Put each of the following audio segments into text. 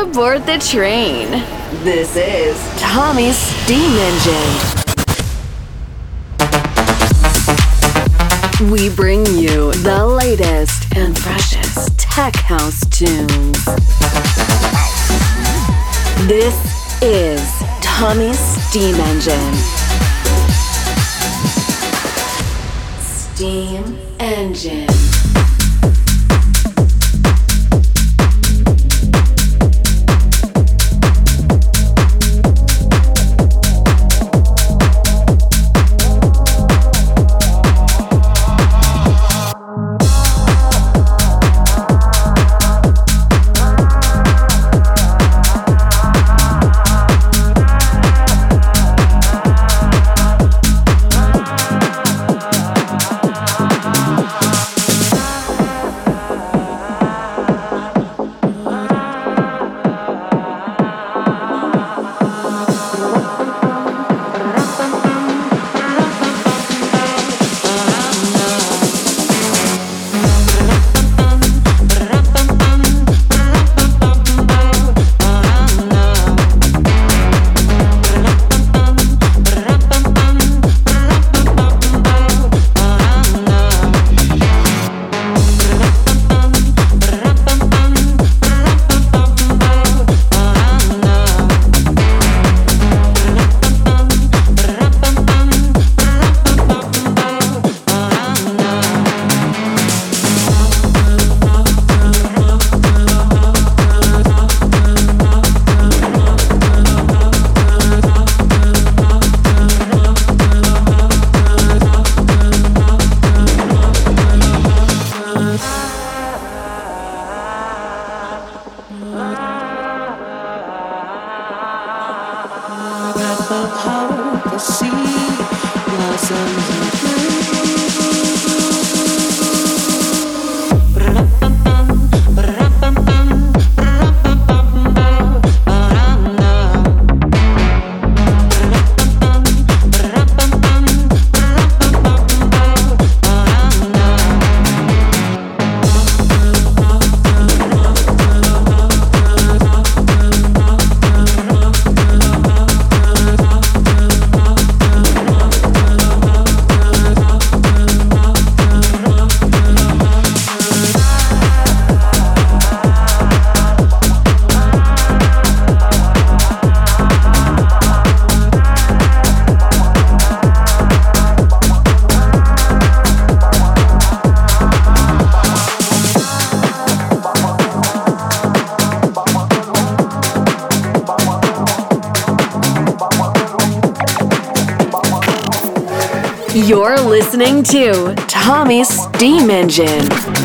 aboard the train. This is Tommy's Steam Engine. We bring you the latest and freshest tech house tunes. This is Tommy's Steam Engine. Steam Engine. Listening to Tommy's Steam Engine.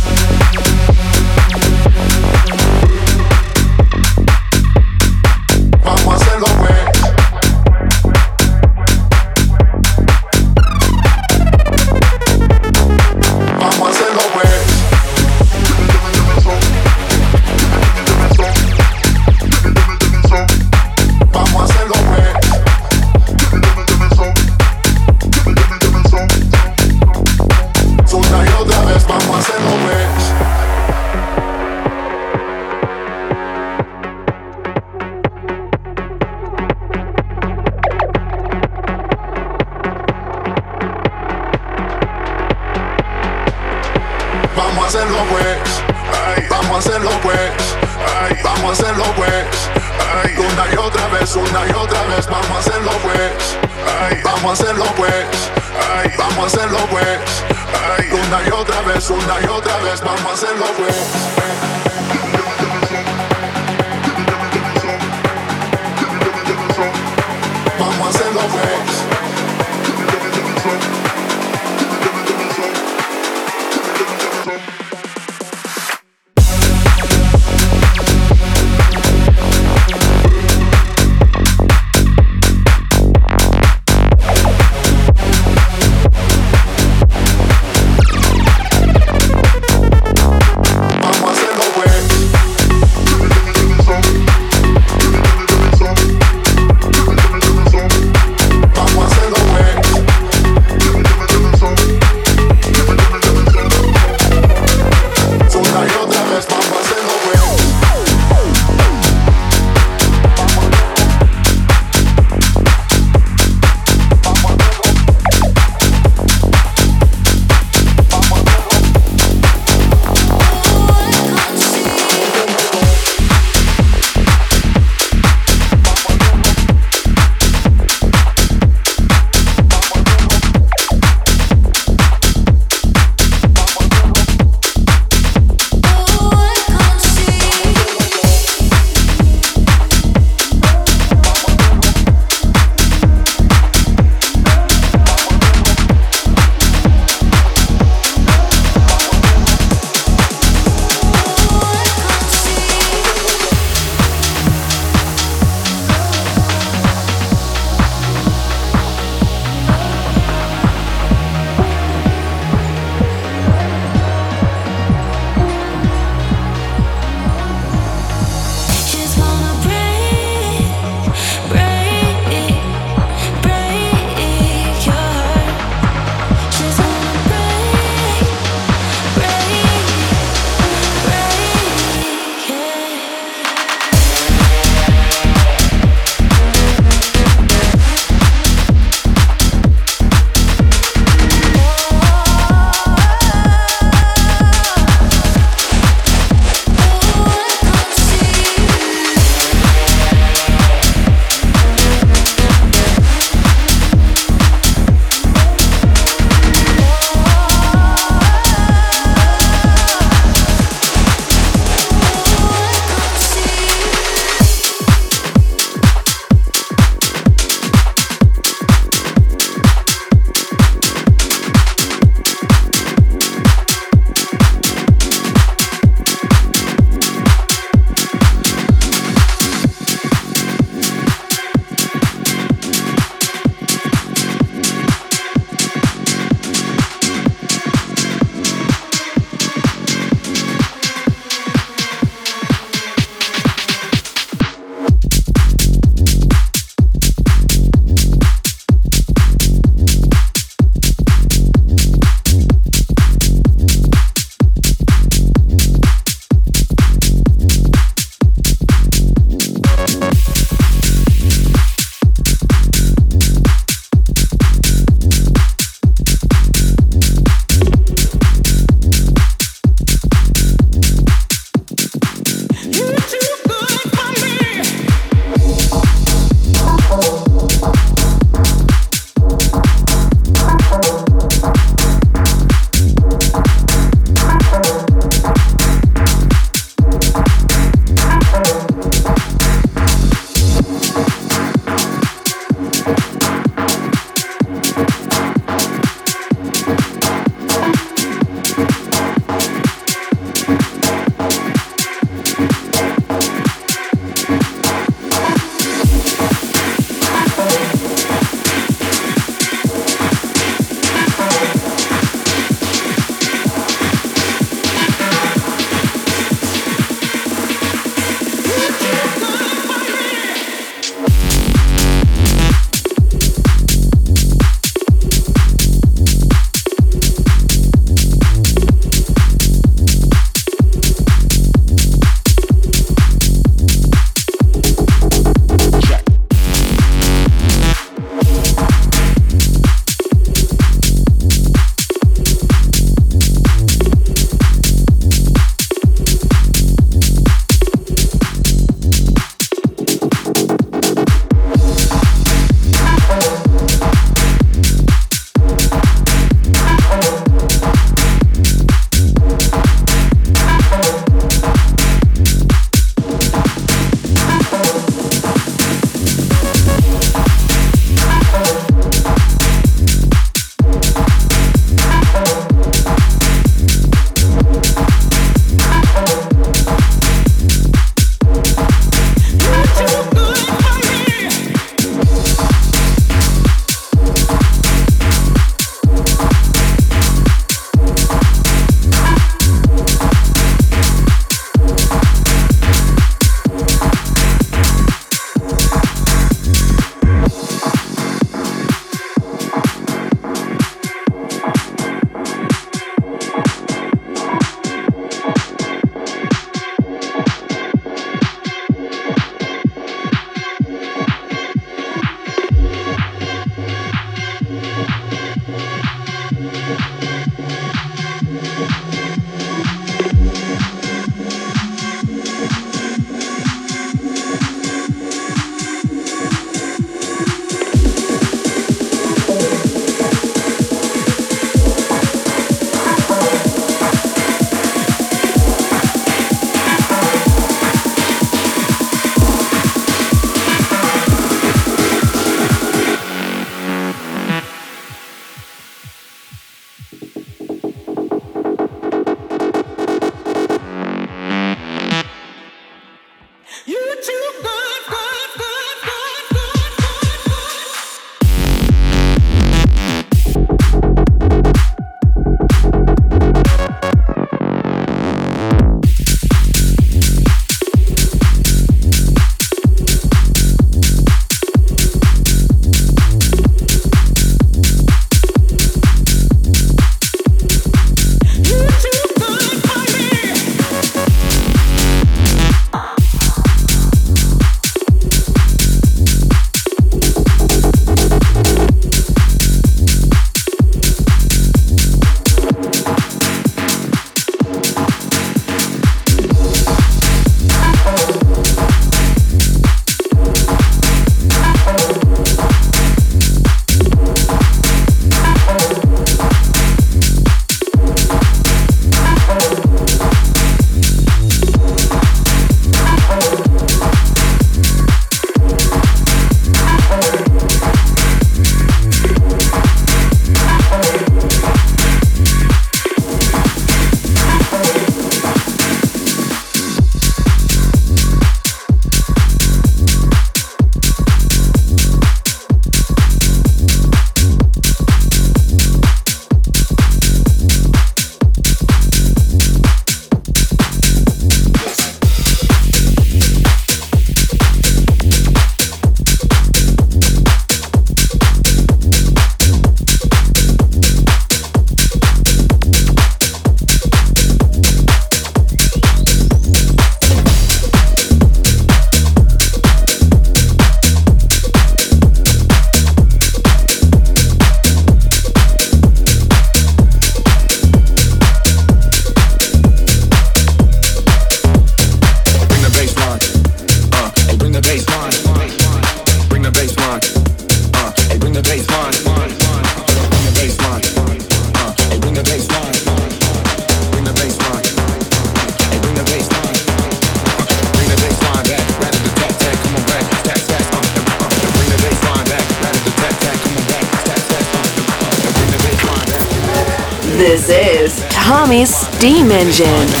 Engine.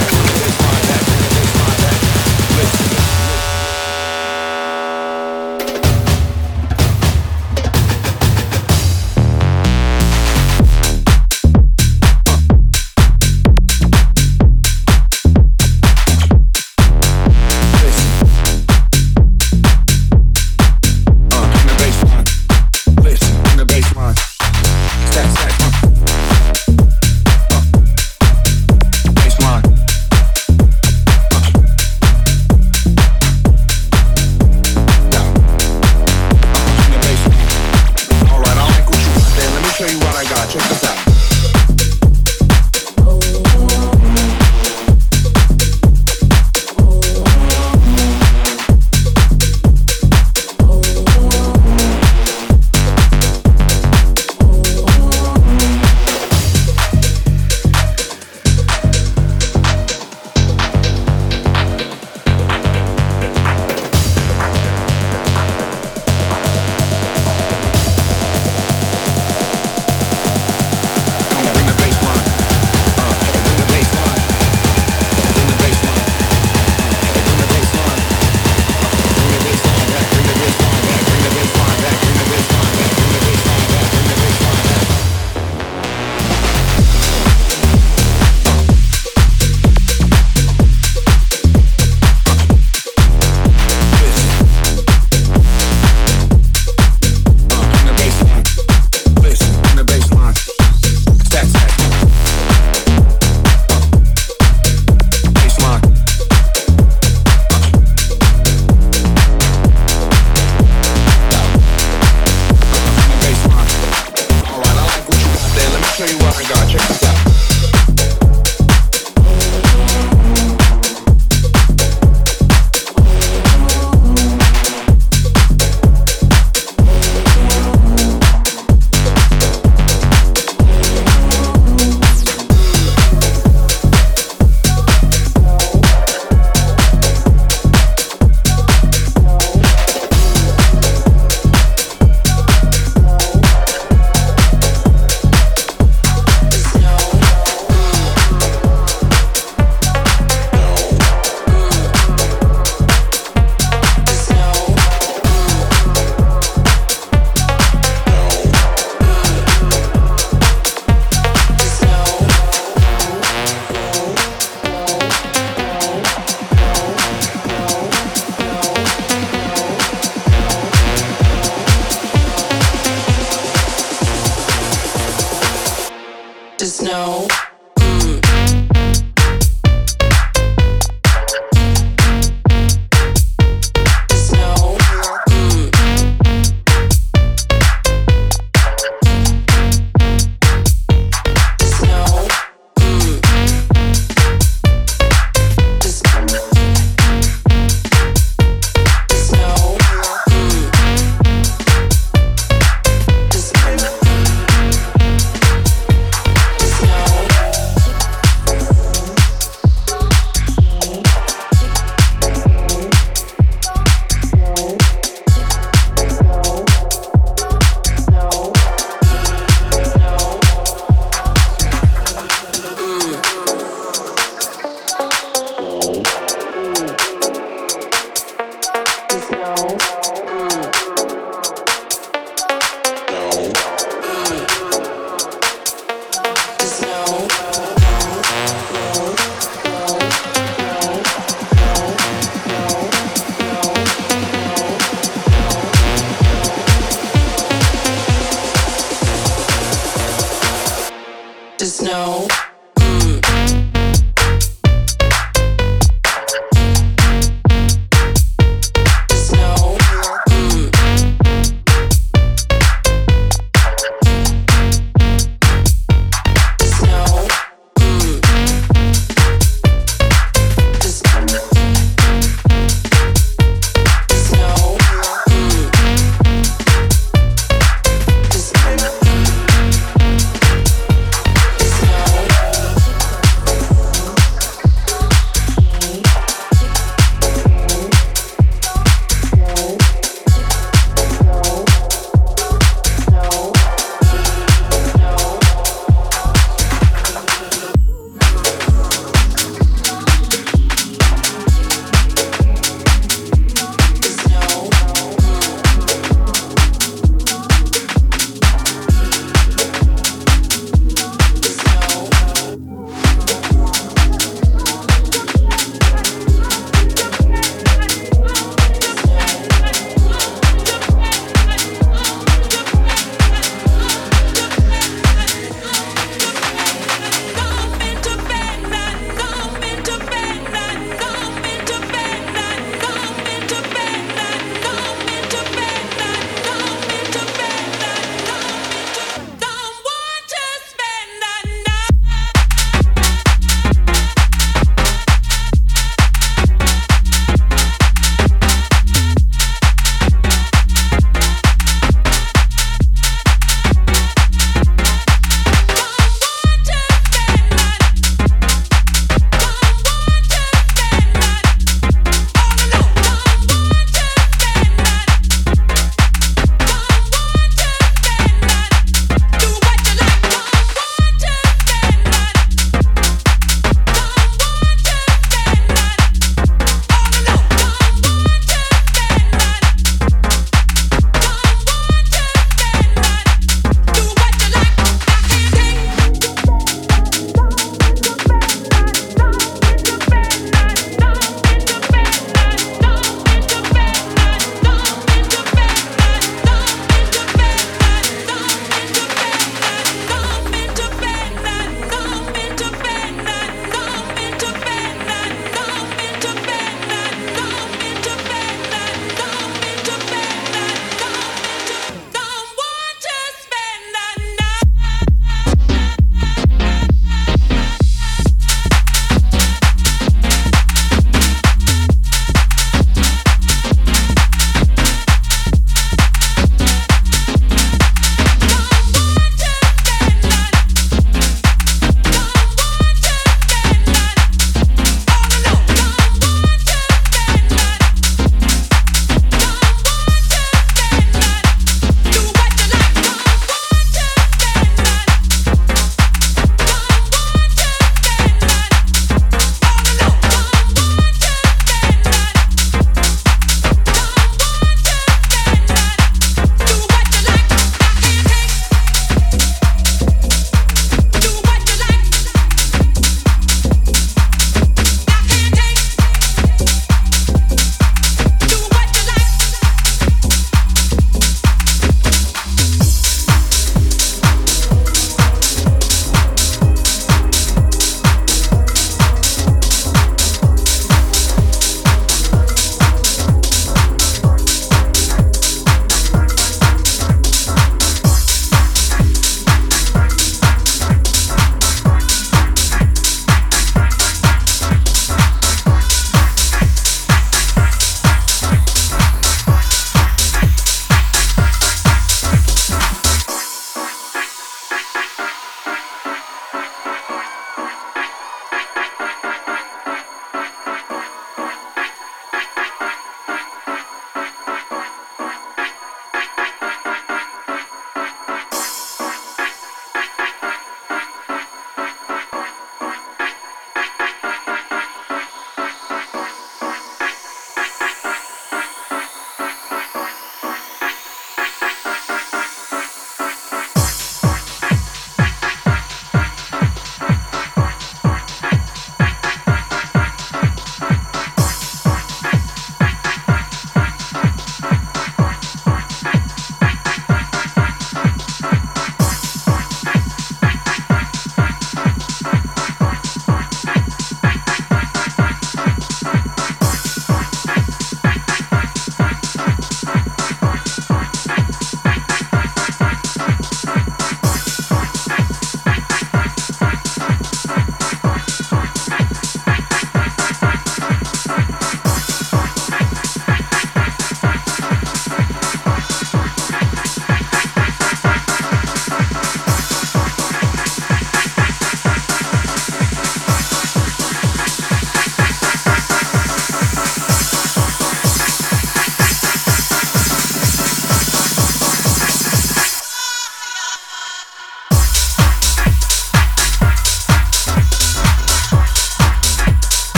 know.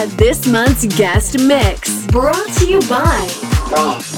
At this month's guest mix, brought to you by. Oh.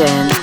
Engine.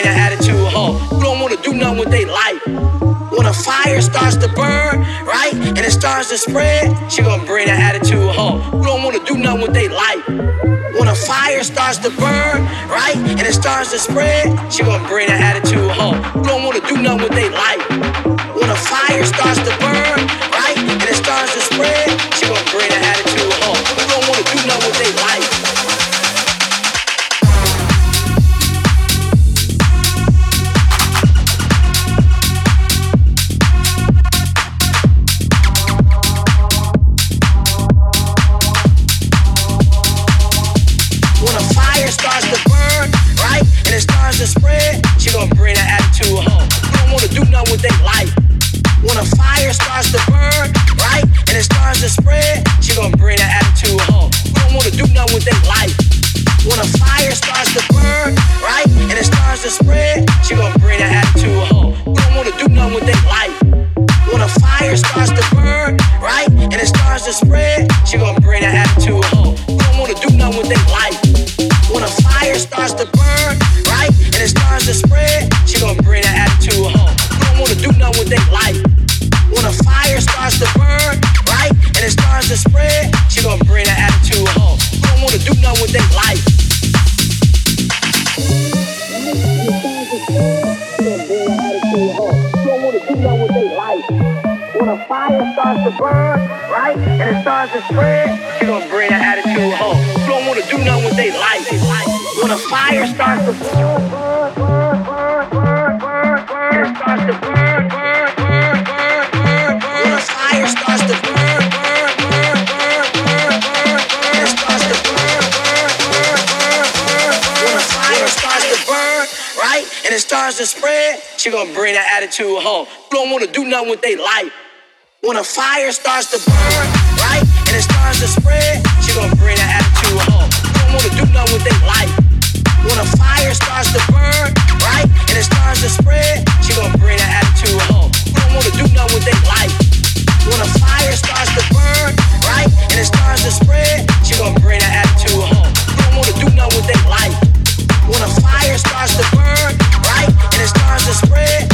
carrying that attitude home. Who don't want to do nothing with their life? When a fire starts to burn, right, and it starts to spread, she gonna bring that attitude home. Who don't want to do nothing with their life? When a fire starts to burn, right, and it starts to spread, she gonna bring that attitude home. Who don't want to do nothing with their life? When a fire starts to burn, A fire starts to burn, burn, burn, burn, burn, burn, burn, starts to burn, burn, burn, burn, burn, burn. Fire starts to burn, burn, burn, burn, burn, burn, burn, starts to burn, burn, burn, burn, burn. A fire starts to burn, right? And it starts to spread, she gonna bring that attitude home. You don't wanna do nothing with they life. When a fire starts to burn, right, and it starts to spread, she gonna bring that attitude home. Don't wanna do nothing with their life. When a fire starts to burn, right, and it starts to spread, she bring that attitude home. Don't wanna do nothing with. When a fire starts to burn, right, and it starts to spread, she bring that attitude home. Don't wanna do nothing with. When a fire starts to burn, right, and it starts to spread,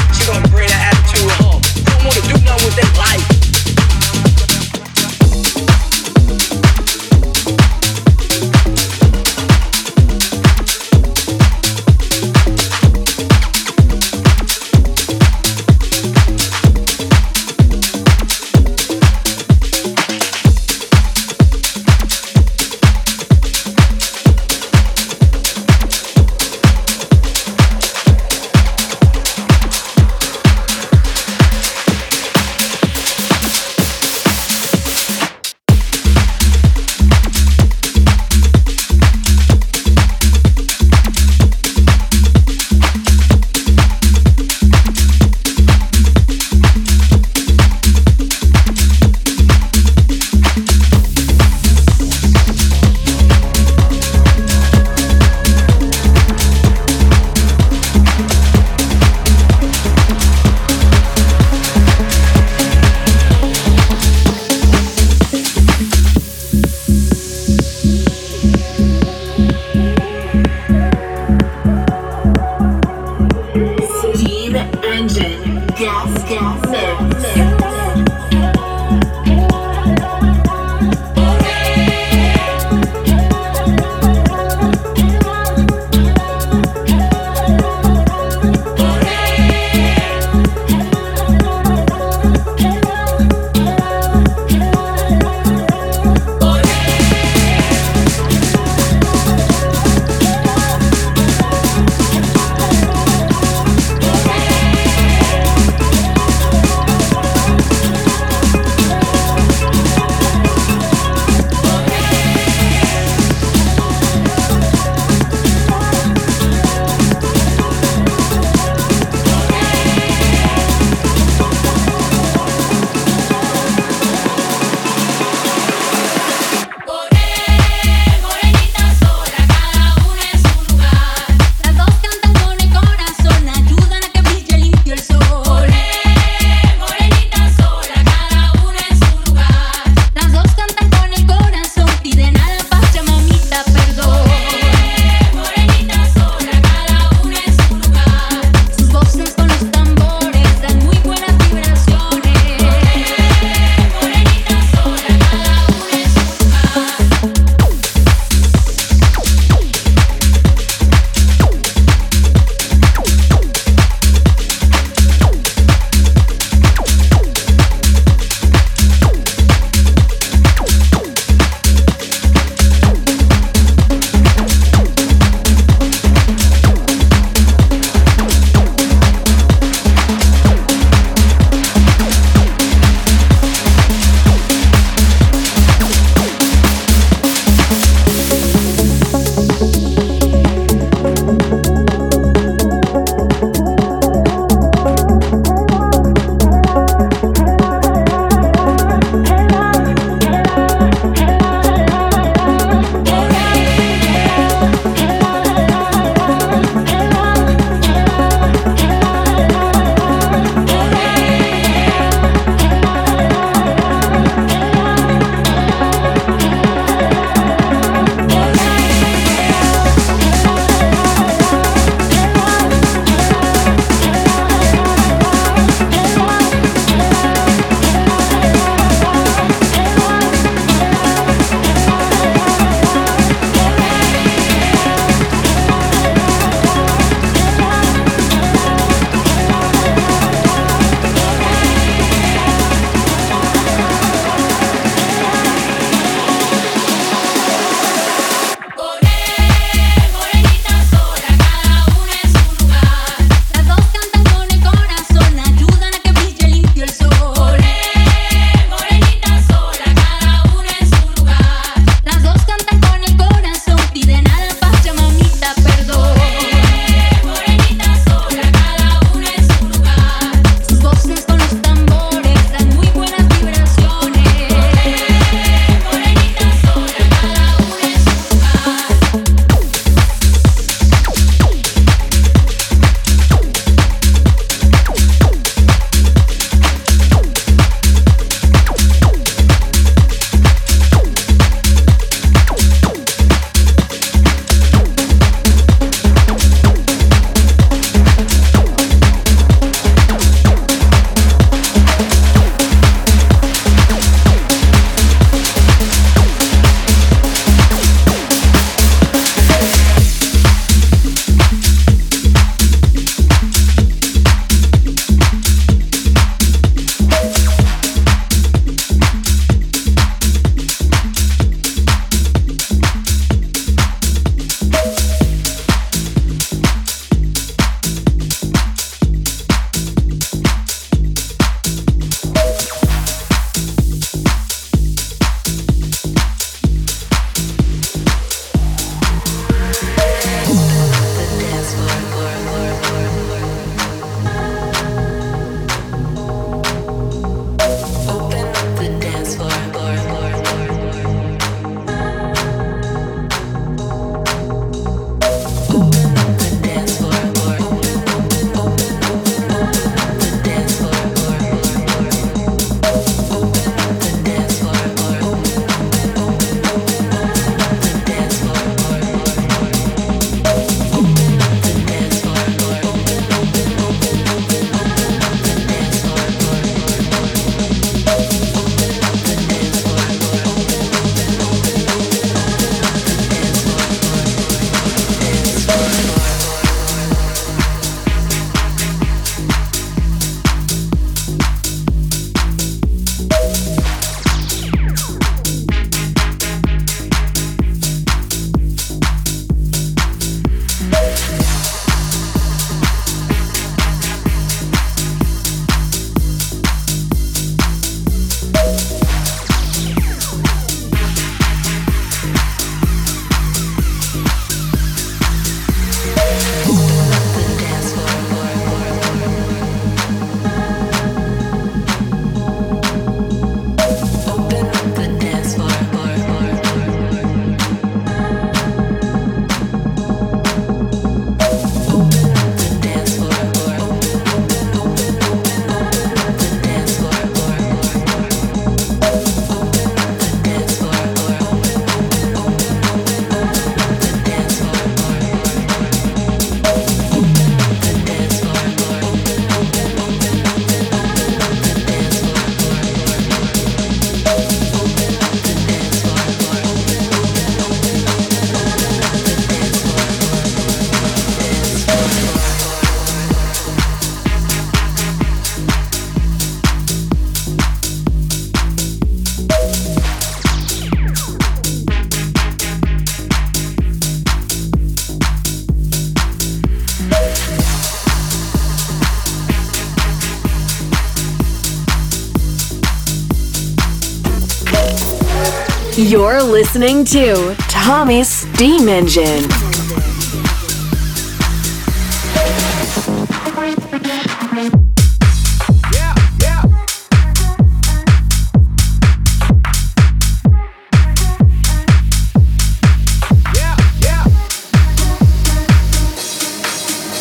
You're listening to Tommy's Steam Engine.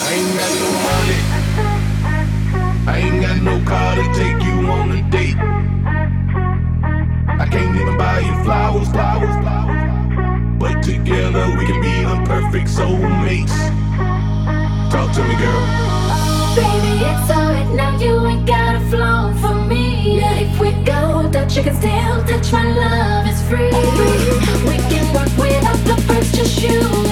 Ain't got no money. buying flowers, flowers, flowers. But together we can be imperfect soulmates. Talk to me, girl. Baby, it's alright now. You ain't gotta flown for me. Yeah, if we go, that you can still touch my love. is free. We can work without the first just you.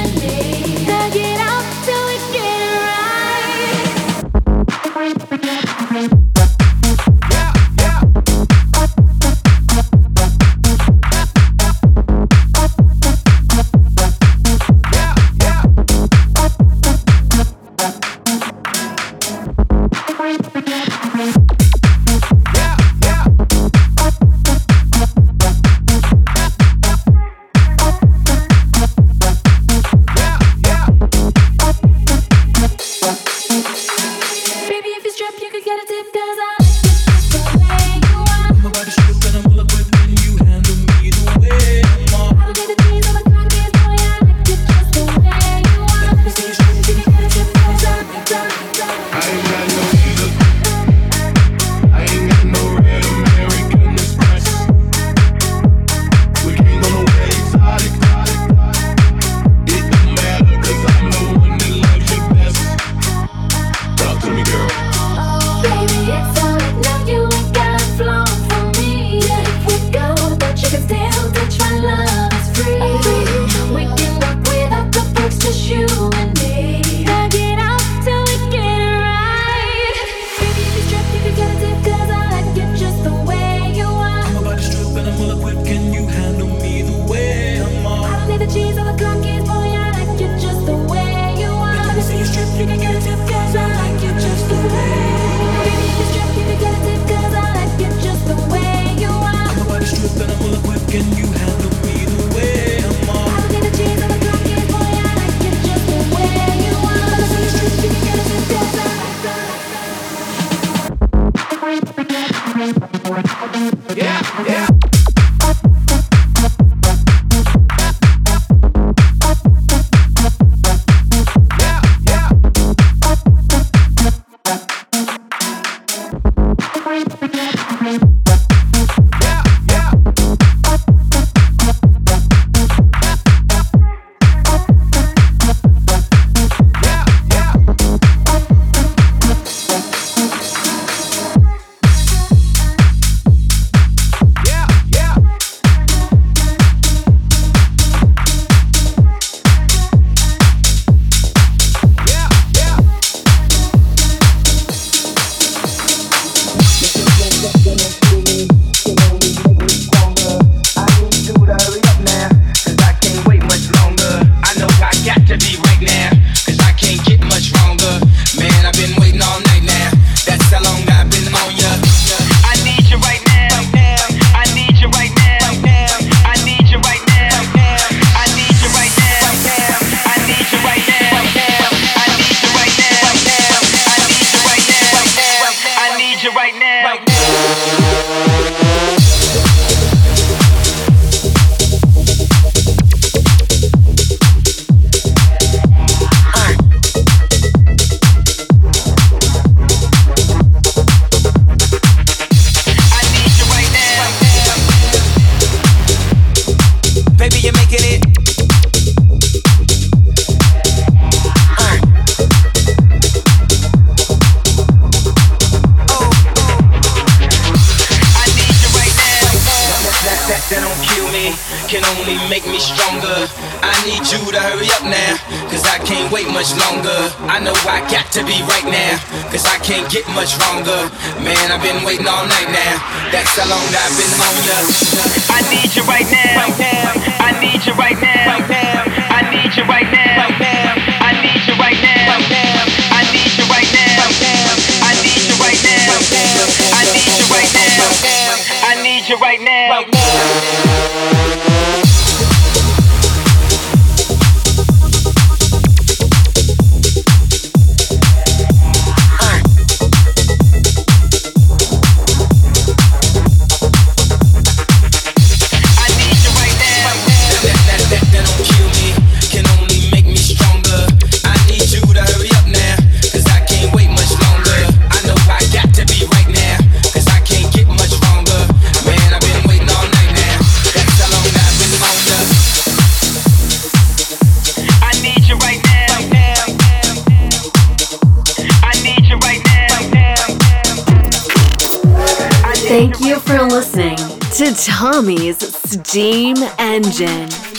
Engine.